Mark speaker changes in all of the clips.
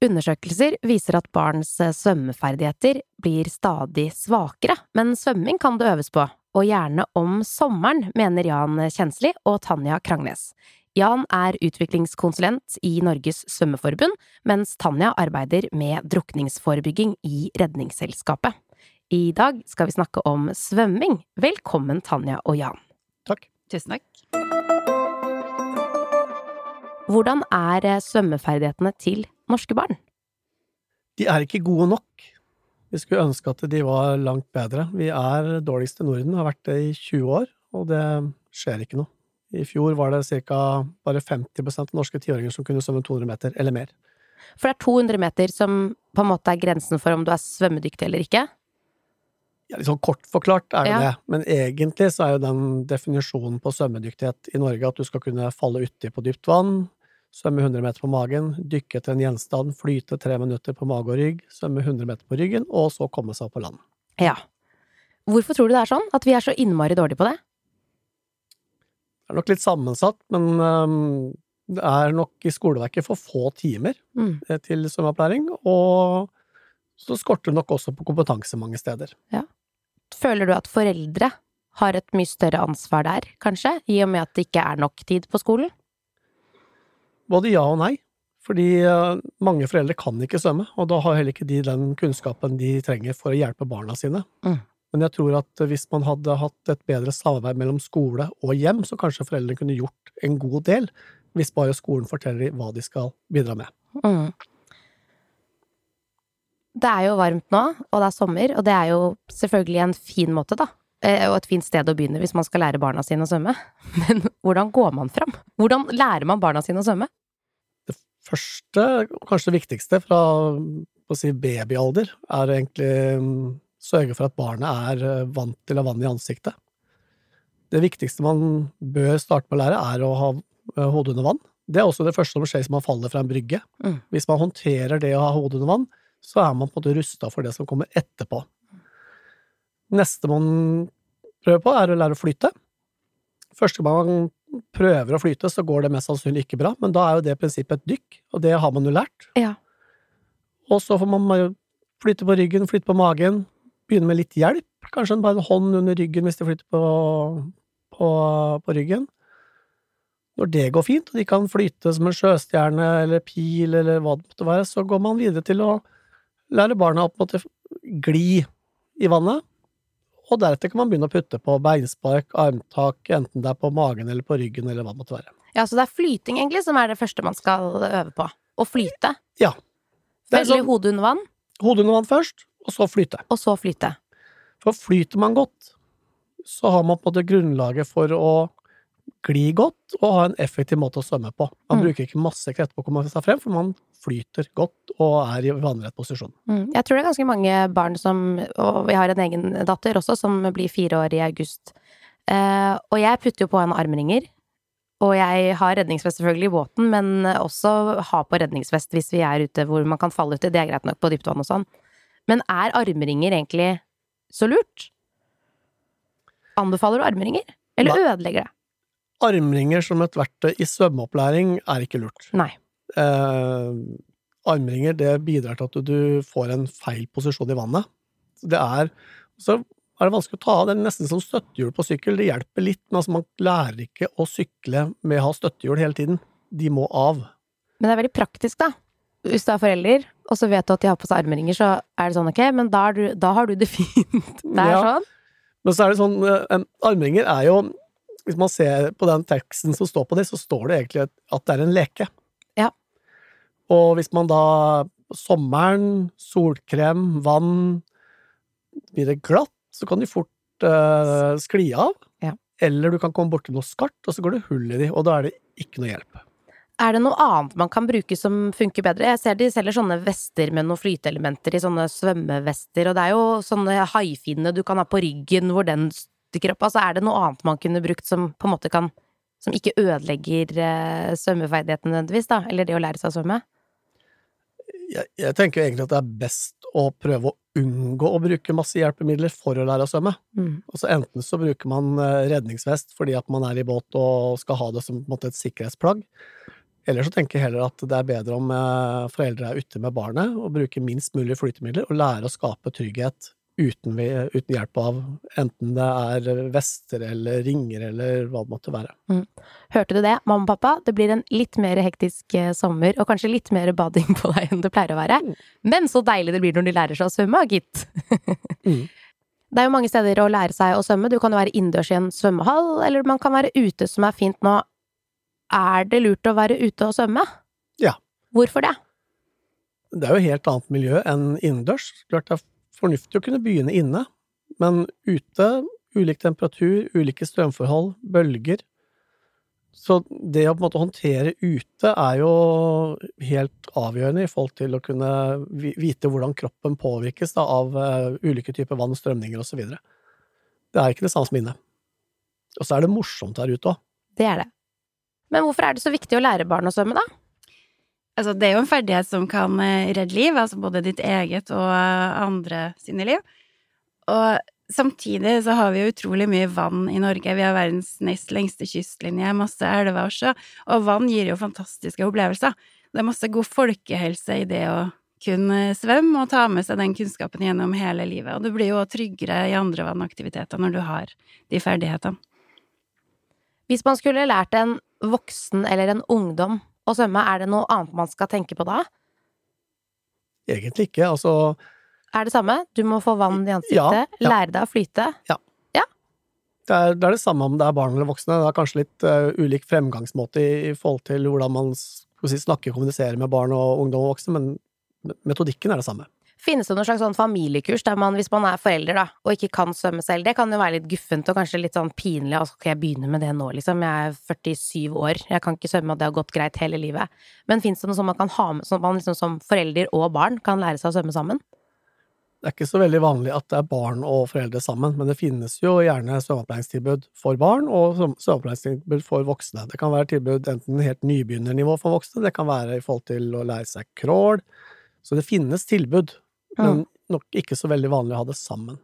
Speaker 1: Undersøkelser viser at barns eh, svømmeferdigheter blir stadig svakere, men svømming kan det øves på, og gjerne om sommeren, mener Jan Kjensli og Tanja Krangnes. Jan er utviklingskonsulent i Norges svømmeforbund, mens Tanja arbeider med drukningsforebygging i Redningsselskapet. I dag skal vi snakke om svømming. Velkommen, Tanja og Jan.
Speaker 2: Takk.
Speaker 3: Tusen takk.
Speaker 1: Hvordan er eh, svømmeferdighetene til norske barn?
Speaker 2: De er ikke gode nok. Vi skulle ønske at de var langt bedre. Vi er dårligst i Norden, har vært det i 20 år, og det skjer ikke noe. I fjor var det ca. bare 50% av norske tiåringer som kunne svømme 200 meter eller mer.
Speaker 1: For det er 200 meter som på en måte er grensen for om du er svømmedyktig eller ikke?
Speaker 2: Ja, litt sånn kort forklart er det
Speaker 1: Ja.
Speaker 2: det, men egentlig så er jo den definisjonen på svømmedyktighet i Norge at du skal kunne falle uti på dypt vann, svømme 100 meter på magen, dykke til en gjenstand, flyte tre minutter på mage og rygg, svømme 100 meter på ryggen, og så komme seg opp på land.
Speaker 1: Ja. Hvorfor tror du det er sånn? At vi er så innmari dårlige på det?
Speaker 2: Det er nok litt sammensatt, men um, det er nok i skoleverket for få timer
Speaker 1: Mm.
Speaker 2: eh, til svømmeopplæring, og så skorter det nok også på kompetanse mange steder.
Speaker 1: Føler du at foreldre har et mye større ansvar der, kanskje, i og med at det ikke er nok tid på skolen?
Speaker 2: Både ja og nei, fordi eh, mange foreldre kan ikke svømme, og da har heller ikke de den kunnskapen de trenger for å hjelpe barna sine.
Speaker 1: Mm.
Speaker 2: Men jeg tror at hvis man hadde hatt et bedre samarbeid mellom skole og hjem, så kanskje foreldrene kunne gjort en god del, hvis bare skolen forteller dem hva de skal bidra med.
Speaker 1: Mm. Det er jo varmt nå, og det er sommer, og det er jo selvfølgelig en fin måte, da. eh, Og et fint sted å begynne hvis man skal lære barna sine å svømme. Men hvordan går man fram? Hvordan lærer man barna sine å svømme?
Speaker 2: Første, og kanskje det viktigste fra å si babyalder, er egentlig mm, sørge for at barnet er eh, vant til å ha vann i ansiktet. Det viktigste man bør starte med å lære, er å ha eh, hodet under vann. Det er også det første som skjer hvis man faller fra en brygge.
Speaker 1: Mm.
Speaker 2: Hvis man håndterer det å ha hodet under vann, så er man på en måte rusta for det som kommer etterpå. Neste man prøver på, er å lære å flyte. Første gang man prøver å flyte, så går det mest sannsynlig ikke bra, men da er jo det prinsippet et dykk, og det har man jo lært.
Speaker 1: Ja.
Speaker 2: Og så får man flytte på ryggen, flytte på magen, begynne med litt hjelp, kanskje bare en hånd under ryggen hvis de flytter på, på, på ryggen. Når det går fint, og de kan flyte som en sjøstjerne eller pil eller hva det måtte være, så går man videre til å lære barna å gli i vannet, og deretter kan man begynne å putte på beinspark, armtak, enten det er på magen eller på ryggen eller hva det måtte være.
Speaker 1: Ja, så det er flyting egentlig som er det første man skal øve på. Å flyte.
Speaker 2: Ja.
Speaker 1: Veldig
Speaker 2: sånn
Speaker 1: hodet under vann,
Speaker 2: hodet under vann først, og så flyte.
Speaker 1: og så flyte.
Speaker 2: For flyter man godt, så har man på en måte grunnlaget for å gli godt og ha en effektiv måte å svømme på. Man
Speaker 1: Mm.
Speaker 2: bruker ikke masse krefter på å komme seg frem, for man flyter godt og er i vannrett posisjon.
Speaker 1: Mm. Jeg tror det er ganske mange barn som Og vi har en egen datter også, som blir fire år i august. Eh, og jeg putter jo på en armringer. Og jeg har redningsvest selvfølgelig i båten, men også ha på redningsvest hvis vi er ute hvor man kan falle uti. Det er greit nok på dypt vann og sånn. Men er armringer egentlig så lurt? Anbefaler du armringer? Eller
Speaker 2: Nei.
Speaker 1: ødelegger det?
Speaker 2: Armringer som et verktøy i svømmeopplæring er ikke lurt.
Speaker 1: Nei.
Speaker 2: Eh, armringer det bidrar til at du får en feil posisjon i vannet. Det er, så er det vanskelig å ta av. Det er nesten som støttehjul på sykkel. Det hjelper litt, men altså man lærer ikke å sykle med å ha støttehjul hele tiden. De må av.
Speaker 1: Men det er veldig praktisk, da. Hvis du er forelder, og så vet du at de har på seg armringer, så er det sånn ok, men da, du, da har du det fint. Det er
Speaker 2: Ja.
Speaker 1: sånn.
Speaker 2: Men så er det sånn, eh, armringer er jo Hvis man ser på den teksten som står på det, så står det egentlig at- det er en leke.
Speaker 1: Ja.
Speaker 2: Og hvis man da sommeren, solkrem, vann Blir det glatt, så kan de fort eh, skli av.
Speaker 1: Ja.
Speaker 2: Eller du kan komme borti noe skarpt, og så går det hull i de, og da er det ikke noe hjelp.
Speaker 1: Er det noe annet man kan bruke som funker bedre? Jeg ser de selger sånne vester med noen flyteelementer i sånne svømmevester, og det er jo sånne haifinne du kan ha på ryggen hvor den stikker opp. Altså er det noe annet man kunne brukt som på en måte kan Som ikke ødelegger eh, svømmeferdighetene nødvendigvis, da? Eller det å lære seg å svømme?
Speaker 2: Jeg, jeg tenker egentlig at det er best å prøve å unngå å bruke masse hjelpemidler for å lære å svømme.
Speaker 1: Mm.
Speaker 2: Altså enten så bruker man eh, redningsvest fordi at man er i båt og skal ha det som måte et sikkerhetsplagg, Eller så tenker jeg heller at det er bedre om eh, foreldre er ute med barnet og bruker minst mulig flytemidler, og lærer å skape trygghet uten, vi, uten hjelp av enten det er vester eller ringer eller hva det måtte være.
Speaker 1: Hørte du det, mamma og pappa? Det blir en litt mer hektisk eh, sommer, og kanskje litt mer bading på deg enn det pleier å være.
Speaker 2: Mm.
Speaker 1: Men så deilig det blir når de lærer seg å svømme, gitt.
Speaker 2: Mm.
Speaker 1: Det er jo mange steder å lære seg å svømme. Du kan jo være innendørs i en svømmehall, eller man kan være ute, som er fint nå. Er det lurt å være ute og svømme?
Speaker 2: Ja.
Speaker 1: Hvorfor det?
Speaker 2: Det er jo et helt annet miljø enn innendørs. Klart det er fornuftig å kunne begynne inne, men ute, ulik temperatur, ulike strømforhold, bølger. Så det å på en måte håndtere ute er jo helt avgjørende i forhold til å kunne vite hvordan kroppen påvirkes da, av eh, ulike typer vann, strømninger osv. Det er ikke det samme som inne. Og så er det morsomt her ute òg.
Speaker 1: Det er det. Men hvorfor er det så viktig å lære barn å svømme, da?
Speaker 3: Altså, det er jo en ferdighet som kan eh, redde liv, altså både ditt eget og eh, andre sine liv. Og samtidig så har vi jo utrolig mye vann i Norge. Vi har verdens nest lengste kystlinje, masse elver og og vann gir jo fantastiske opplevelser. Det er masse god folkehelse i det å kunne svømme og ta med seg den kunnskapen gjennom hele livet, og du blir jo tryggere i andre vannaktiviteter når du har de ferdighetene.
Speaker 1: Hvis man skulle lært en voksen eller en ungdom å svømme, er det noe annet man skal tenke på da?
Speaker 2: Egentlig ikke. Altså,
Speaker 1: Er det samme? Du må få vann i ansiktet,
Speaker 2: Ja, ja.
Speaker 1: lære deg å flyte.
Speaker 2: det er, det er det samme om det er barn eller voksne. Det er kanskje litt uh, ulik fremgangsmåte i, i forhold til hvordan man si, snakker og kommuniserer med barn og ungdom og voksne, men metodikken er det samme.
Speaker 1: Finnes det noen slags sånn familiekurs der man, hvis man er forelder da, og ikke kan svømme selv, det kan jo være litt guffent og kanskje litt sånn pinlig, altså skal jeg begynne med det nå, liksom, jeg er 47 år, jeg kan ikke svømme og det har gått greit hele livet. Men finnes det noe som man kan ha med, som man liksom som forelder og barn kan lære seg å svømme sammen?
Speaker 2: Det er ikke så veldig vanlig at det er barn og foreldre sammen, men det finnes jo gjerne svømmeopplæringstilbud for barn og svøm- svømmeopplæringstilbud for voksne. Det kan være tilbud enten helt nybegynnernivå for voksne, det kan være i forhold til å lære seg crawl. Så det finnes tilbud, men nok ikke så veldig vanlig å ha det sammen.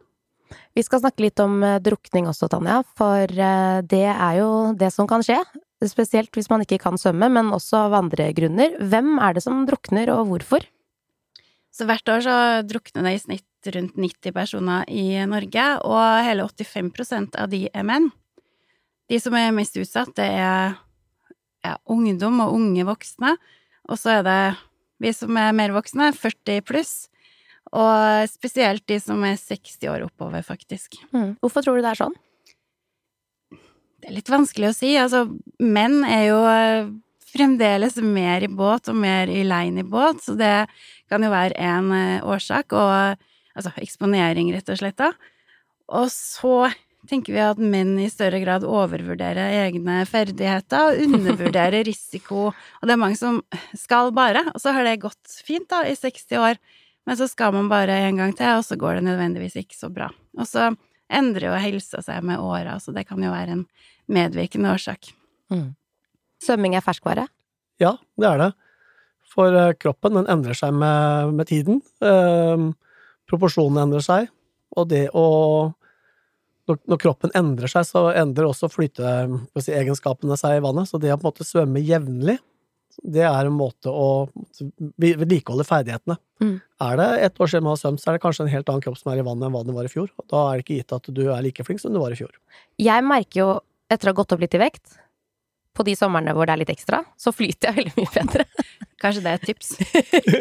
Speaker 1: Vi skal snakke litt om eh, drukning også, Tanja, for eh, det er jo det som kan skje. Spesielt hvis man ikke kan svømme, men også av andre grunner. Hvem er det som drukner, og hvorfor?
Speaker 3: Så hvert år så drukner det i snitt rundt 90 personer i Norge, og hele 85% av de er menn. De som er mest utsatt, det er ja, ungdom og unge voksne, og så er det vi som er mer voksne, 40 pluss, og spesielt de som er 60 år oppover, faktisk.
Speaker 1: Hvorfor tror du det er sånn?
Speaker 3: Det er litt vanskelig å si. Altså, menn er jo eh, fremdeles mer i båt og mer i lein i båt, så det kan jo være en eh, årsak, og altså eksponering, rett og slett, da. Og så tenker vi at menn i større grad overvurderer egne ferdigheter og undervurderer risiko, og det er mange som skal bare, og så har det gått fint, da, i 60 år, men så skal man bare en gang til, og så går det nødvendigvis ikke så bra. Og så endrer jo helsa seg med åra, så det kan jo være en medvirkende årsak.
Speaker 1: Svømming er ferskvare?
Speaker 2: Ja, det er det. For eh, kroppen den endrer seg med, med tiden. Eh, proporsjonene endrer seg, og det å når, når kroppen endrer seg, så endrer også flyteegenskapene seg i vannet. Så det å på en måte svømme jevnlig, det er en måte å vedlikeholde ferdighetene.
Speaker 1: Mm.
Speaker 2: Er det ett år siden man har svømt, så er det kanskje en helt annen kropp som er i vannet enn hva den var i fjor. Og da er det ikke gitt at du er like flink som du var i fjor.
Speaker 1: Jeg merker jo, etter å ha gått opp litt i vekt, på de somrene hvor det er litt ekstra, så flyter jeg veldig mye bedre.
Speaker 3: Kanskje det er et tips.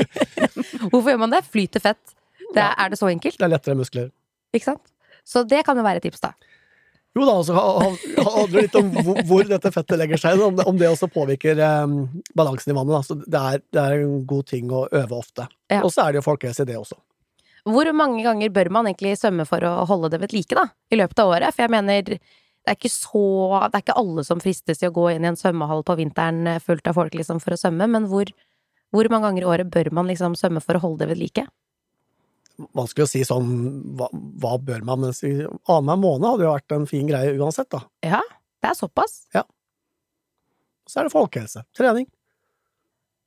Speaker 1: Hvorfor gjør man det? Flyter fett. Det er,
Speaker 2: Ja.
Speaker 1: er det så enkelt?
Speaker 2: Det er lettere muskler.
Speaker 1: Ikke sant? Så det kan jo være et tips, da.
Speaker 2: Jo da, altså handler litt om hvor, hvor dette fettet legger seg, om det, om det også påvirker eh, balansen i vannet. Altså, det er, det er en god ting å øve ofte.
Speaker 1: Ja.
Speaker 2: Og så er det jo folkehelse i det også.
Speaker 1: Hvor mange ganger bør man egentlig svømme for å holde det ved like, da? I løpet av året? For jeg mener, det er ikke så Det er ikke alle som fristes til å gå inn i en svømmehall på vinteren eh, fullt av folk liksom for å svømme, men hvor, hvor mange ganger i året bør man liksom svømme for å holde det ved like?
Speaker 2: Vanskelig å si sånn hva, hva bør man, men si, annenhver måned hadde jo vært en fin greie uansett, da.
Speaker 1: Ja, det er såpass.
Speaker 2: Så er det folkehelse. Trening.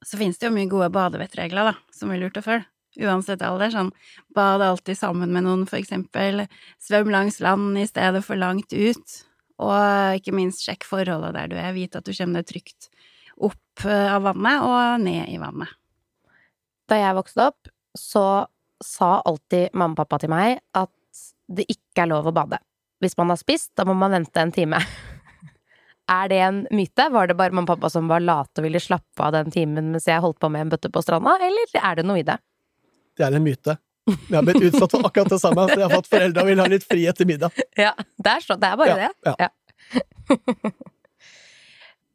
Speaker 3: Så finnes det jo mye gode badevettregler, da, som er lurt å følge. Uansett alder, sånn bad alltid sammen med noen, for eksempel. Svøm langs land i stedet for langt ut. Og ikke minst sjekk forholdet der du er, Vit at du kommer deg trygt opp opp eh, av vannet og ned i vannet.
Speaker 1: Da jeg vokste opp, så sa alltid mamma og pappa til meg at det ikke er lov å bade. Hvis man har spist, da må man vente en time. er det en myte? Var det bare mamma og pappa som var late og ville slappe av den timen mens jeg holdt på med en bøtte på stranda, eller er det noe i det?
Speaker 2: Det er en myte. Jeg har blitt utsatt for akkurat det samme, så jeg har fått foreldre og vil ha litt fri etter middag.
Speaker 1: Ja, det er, så, det er bare
Speaker 2: Ja,
Speaker 1: det.
Speaker 2: ja.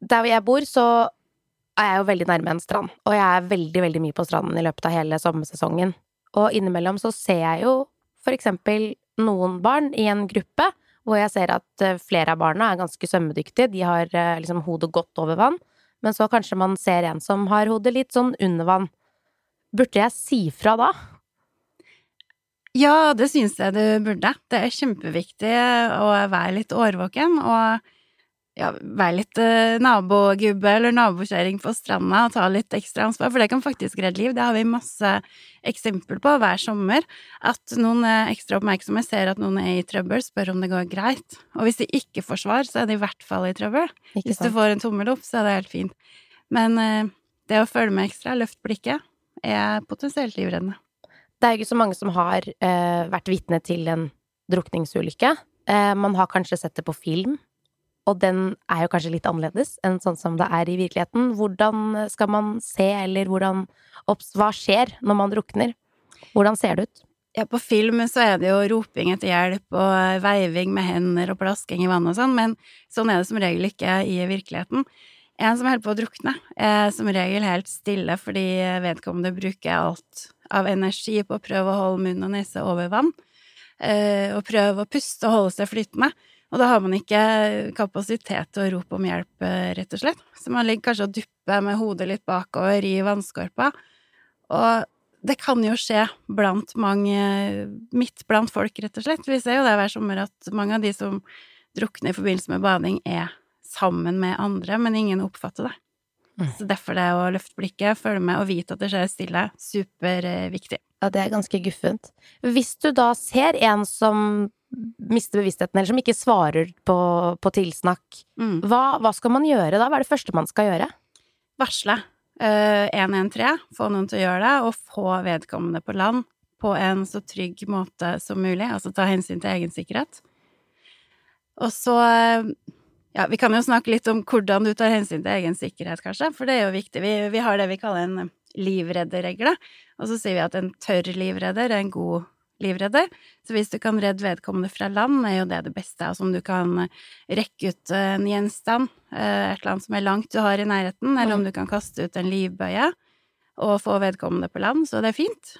Speaker 1: Der hvor jeg bor, så er jeg jo veldig nærme en strand, og jeg er veldig, veldig mye på stranden i løpet av hele sommersesongen. Og innimellom så ser jeg jo for eksempel noen barn i en gruppe hvor jeg ser at eh, flere av barna er ganske svømmedyktige, de har eh, liksom hodet godt over vann, men så kanskje man ser en som har hodet litt sånn under vann. Burde jeg si fra da?
Speaker 3: Ja, det syns jeg du burde. Det er kjempeviktig å være litt årvåken og ja, være litt eh, nabogubbe eller nabokjerring på stranda og ta litt ekstra ansvar, for det kan faktisk redde liv. Det har vi masse eksempel på hver sommer. At noen er ekstra oppmerksomme, ser at noen er i trøbbel, spør om det går greit. Og hvis de ikke får svar, så er de i hvert fall i trøbbel. Hvis du får en tommel opp, så er det helt fint. Men eh, det å følge med ekstra, løft blikket, er potensielt livreddende.
Speaker 1: Det er jo ikke så mange som har eh, vært vitne til en drukningsulykke. Eh, man har kanskje sett det på film, og den er jo kanskje litt annerledes enn sånn som det er i virkeligheten. Hvordan skal man se, eller hvordan Hva skjer når man drukner? Hvordan ser det ut?
Speaker 3: Ja, på film så er det jo roping etter hjelp og veiving med hender og plasking i vannet og sånn, men sånn er det som regel ikke i virkeligheten. En som holder på å drukne, er som regel helt stille fordi vedkommende bruker alt av energi på å prøve å holde munn og nese over vann, eh, og prøve å puste og holde seg flytende. Og da har man ikke kapasitet til å rope om hjelp, eh, rett og slett. Så man ligger kanskje og dupper med hodet litt bakover i vannskorpa. Og det kan jo skje blant mange Midt blant folk, rett og slett. Vi ser jo det hver sommer at mange av de som drukner i forbindelse med bading, er sammen med andre, men ingen oppfatter det.
Speaker 1: Mm.
Speaker 3: Så derfor det å løfte blikket, følge med og vite at det skjer stille, superviktig.
Speaker 1: Ja, det er ganske guffent. Hvis du da ser en som mister bevisstheten, eller som ikke svarer på, på tilsnakk,
Speaker 3: Mm.
Speaker 1: hva, hva skal man gjøre da? Hva er det første man skal gjøre?
Speaker 3: Varsle eh, 113, få noen til å gjøre det, og få vedkommende på land på en så trygg måte som mulig, altså ta hensyn til egen sikkerhet. Og så Ja, vi kan jo snakke litt om hvordan du tar hensyn til egen sikkerhet, kanskje, for det er jo viktig. Vi, vi har det vi kaller en livredderregle, og så sier vi at en tørr livredder er en god livredder. Så hvis du kan redde vedkommende fra land, er jo det det beste. Altså om du kan rekke ut en gjenstand, eh, et eller annet som er langt du har i nærheten, eller om du kan kaste ut en livbøye og få vedkommende på land, så det er fint.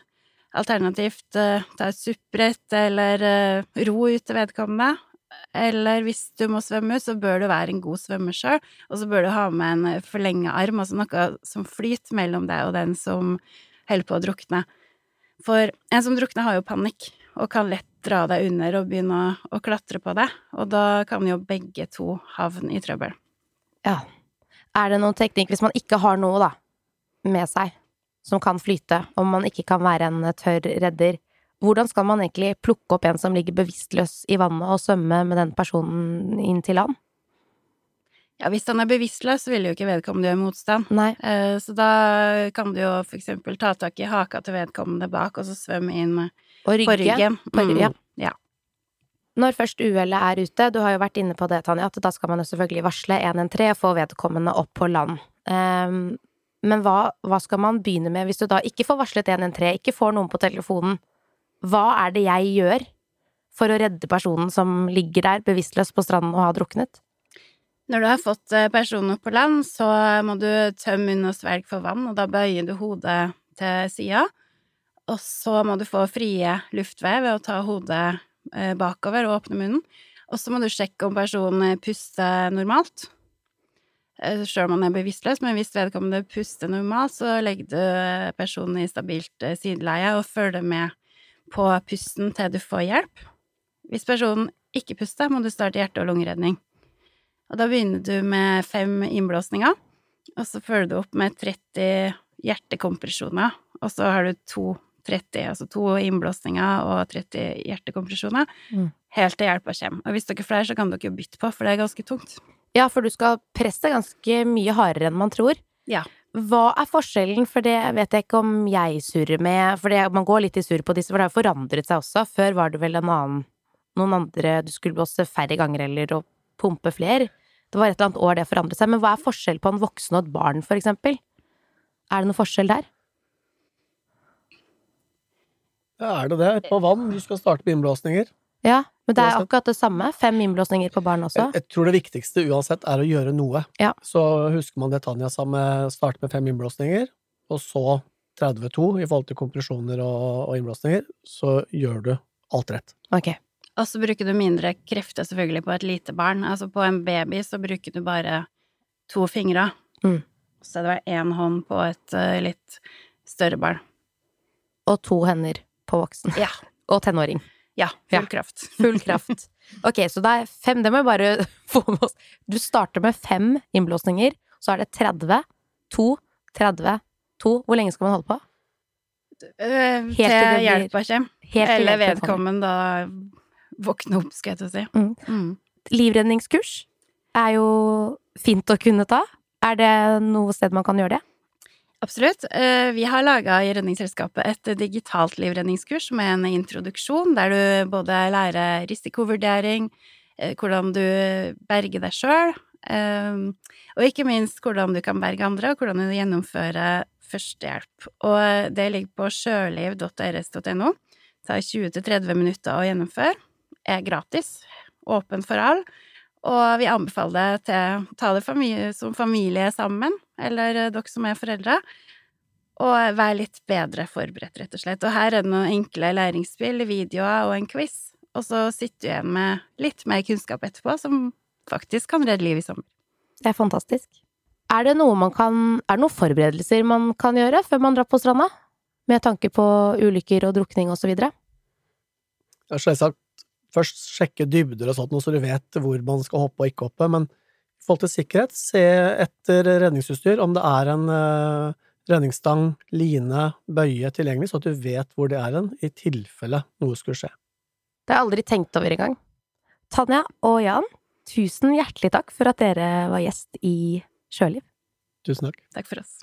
Speaker 3: Alternativt eh, ta et suppbrett eller eh, ro ut til vedkommende. Eller hvis du må svømme ut, så bør du være en god svømmer sjøl, og så bør du ha med en forlenga arm, altså noe som flyter mellom deg og den som holder på å drukne. For en som drukner, har jo panikk, og kan lett dra deg under og begynne å, klatre på deg, og da kan jo begge to havne i trøbbel.
Speaker 1: Ja. Er det noen teknikk hvis man ikke har noe, da, med seg, som kan flyte, om man ikke kan være en tørr redder? Hvordan skal man egentlig plukke opp en som ligger bevisstløs i vannet, og svømme med den personen inn til land?
Speaker 3: Ja, hvis han er bevisstløs, så vil jo ikke vedkommende gjøre motstand.
Speaker 1: Nei.
Speaker 3: Eh, Så da kan du jo for eksempel ta tak i haka til vedkommende bak, og så svømme inn på ryggen.
Speaker 1: På,
Speaker 3: Mm,
Speaker 1: ja.
Speaker 3: ja.
Speaker 1: Når først uhellet er ute, du har jo vært inne på det, Tanja, at da skal man jo selvfølgelig varsle 113 og få vedkommende opp på land. Um, men hva, hva skal man begynne med hvis du da ikke får varslet 113, ikke får noen på telefonen? Hva er det jeg gjør for å redde personen som ligger der bevisstløs på stranden og har druknet?
Speaker 3: Når du har fått eh, personen opp på land, så må du tømme munn og svelg for vann, og da bøyer du hodet til sida. Og så må du få frie luftveier ved å ta hodet eh, bakover og åpne munnen. Og så må du sjekke om personen puster normalt. Sjøl om han er bevisstløs, men hvis vedkommende puster normalt, så legger du eh, personen i stabilt eh, sideleie og følger med på pusten til du får hjelp. Hvis personen ikke puster, må du starte hjerte- og lungeredning. Og da begynner du med fem innblåsninger, og så følger du opp med 30 hjertekompresjoner, og så har du to 30, altså to innblåsninger og 30 hjertekompresjoner,
Speaker 1: Mm.
Speaker 3: helt til hjelpa kommer. Og hvis dere er flere, så kan dere bytte på, for det er ganske tungt.
Speaker 1: Ja, for du skal presse ganske mye hardere enn man tror.
Speaker 3: Ja.
Speaker 1: Hva er forskjellen, for det vet jeg ikke om jeg surrer med, for det, man går litt i surr på disse, for det har jo forandret seg også. Før var det vel en annen, noen andre, du skulle blåse færre ganger eller og pumpe fler. Det var et eller annet år det forandret seg, men hva er forskjell på en voksen og et barn, for eksempel? Er det noe forskjell der?
Speaker 2: Ja, er det det? På vann, du skal starte med innblåsninger.
Speaker 1: Ja, men det er akkurat det samme. Fem innblåsninger på barn også.
Speaker 2: Jeg, jeg tror det viktigste uansett er å gjøre noe.
Speaker 1: Ja.
Speaker 2: Så husker man det Tanja sa med starte med fem innblåsninger, og så 32 i forhold til kompresjoner og, og innblåsninger, så gjør du alt rett.
Speaker 1: Ok.
Speaker 3: Og så bruker du mindre krefter selvfølgelig på et lite barn. Altså på en baby så bruker du bare to fingre.
Speaker 1: Mm.
Speaker 3: Så det bare én hånd på et eh, litt større barn.
Speaker 1: Og to hender på voksen.
Speaker 3: Ja.
Speaker 1: Og tenåring.
Speaker 3: Ja,
Speaker 1: Ja.
Speaker 3: full kraft.
Speaker 1: Full kraft. Ok, så det er fem, det må vi bare få med oss. Du starter med fem innblåsninger, så er det 30, 2, 30, 2. Hvor lenge skal man holde på?
Speaker 3: Eh,
Speaker 1: Helt
Speaker 3: til hjelpa kommer. Eller vedkommende da våkner opp, skal jeg til å si.
Speaker 1: Mm.
Speaker 3: Mm.
Speaker 1: Livredningskurs er jo fint å kunne ta. Er det noe sted man kan gjøre det?
Speaker 3: Absolutt. Eh, Vi har laga i Redningsselskapet et digitalt livredningskurs med en introduksjon, der du både lærer risikovurdering, eh, hvordan du berger deg sjøl, og ikke minst hvordan du kan berge andre, og hvordan du gjennomfører førstehjelp. Og det ligger på sjøliv.rs.no. Det tar 20-30 minutter å gjennomføre. Er gratis. Åpen for all, Og vi anbefaler det til ta det familie, som familie sammen, eller eh, dere som er foreldre. Og være litt bedre forberedt, rett og slett. Og her er det noen enkle læringsspill, videoer og en quiz. Og så sitter du igjen med litt mer kunnskap etterpå, som faktisk kan redde liv i sommer.
Speaker 1: Det er fantastisk. Er det noe man kan Er det noen forberedelser man kan gjøre før man drar på stranda? Med tanke på ulykker og drukning og så videre?
Speaker 2: Har selvsagt først sjekke dybder og sånt, noe så du vet hvor man skal hoppe og ikke hoppe, men i forhold til sikkerhet, se etter redningsutstyr, om det er en uh, redningsstang, line, bøye tilgjengelig, så at du vet hvor det er hen, i tilfelle noe skulle skje.
Speaker 1: Det har jeg aldri tenkt over engang. Tanja og Jan, tusen hjertelig takk for at dere var gjest i Sjøliv.
Speaker 2: Tusen takk.
Speaker 3: Takk for oss.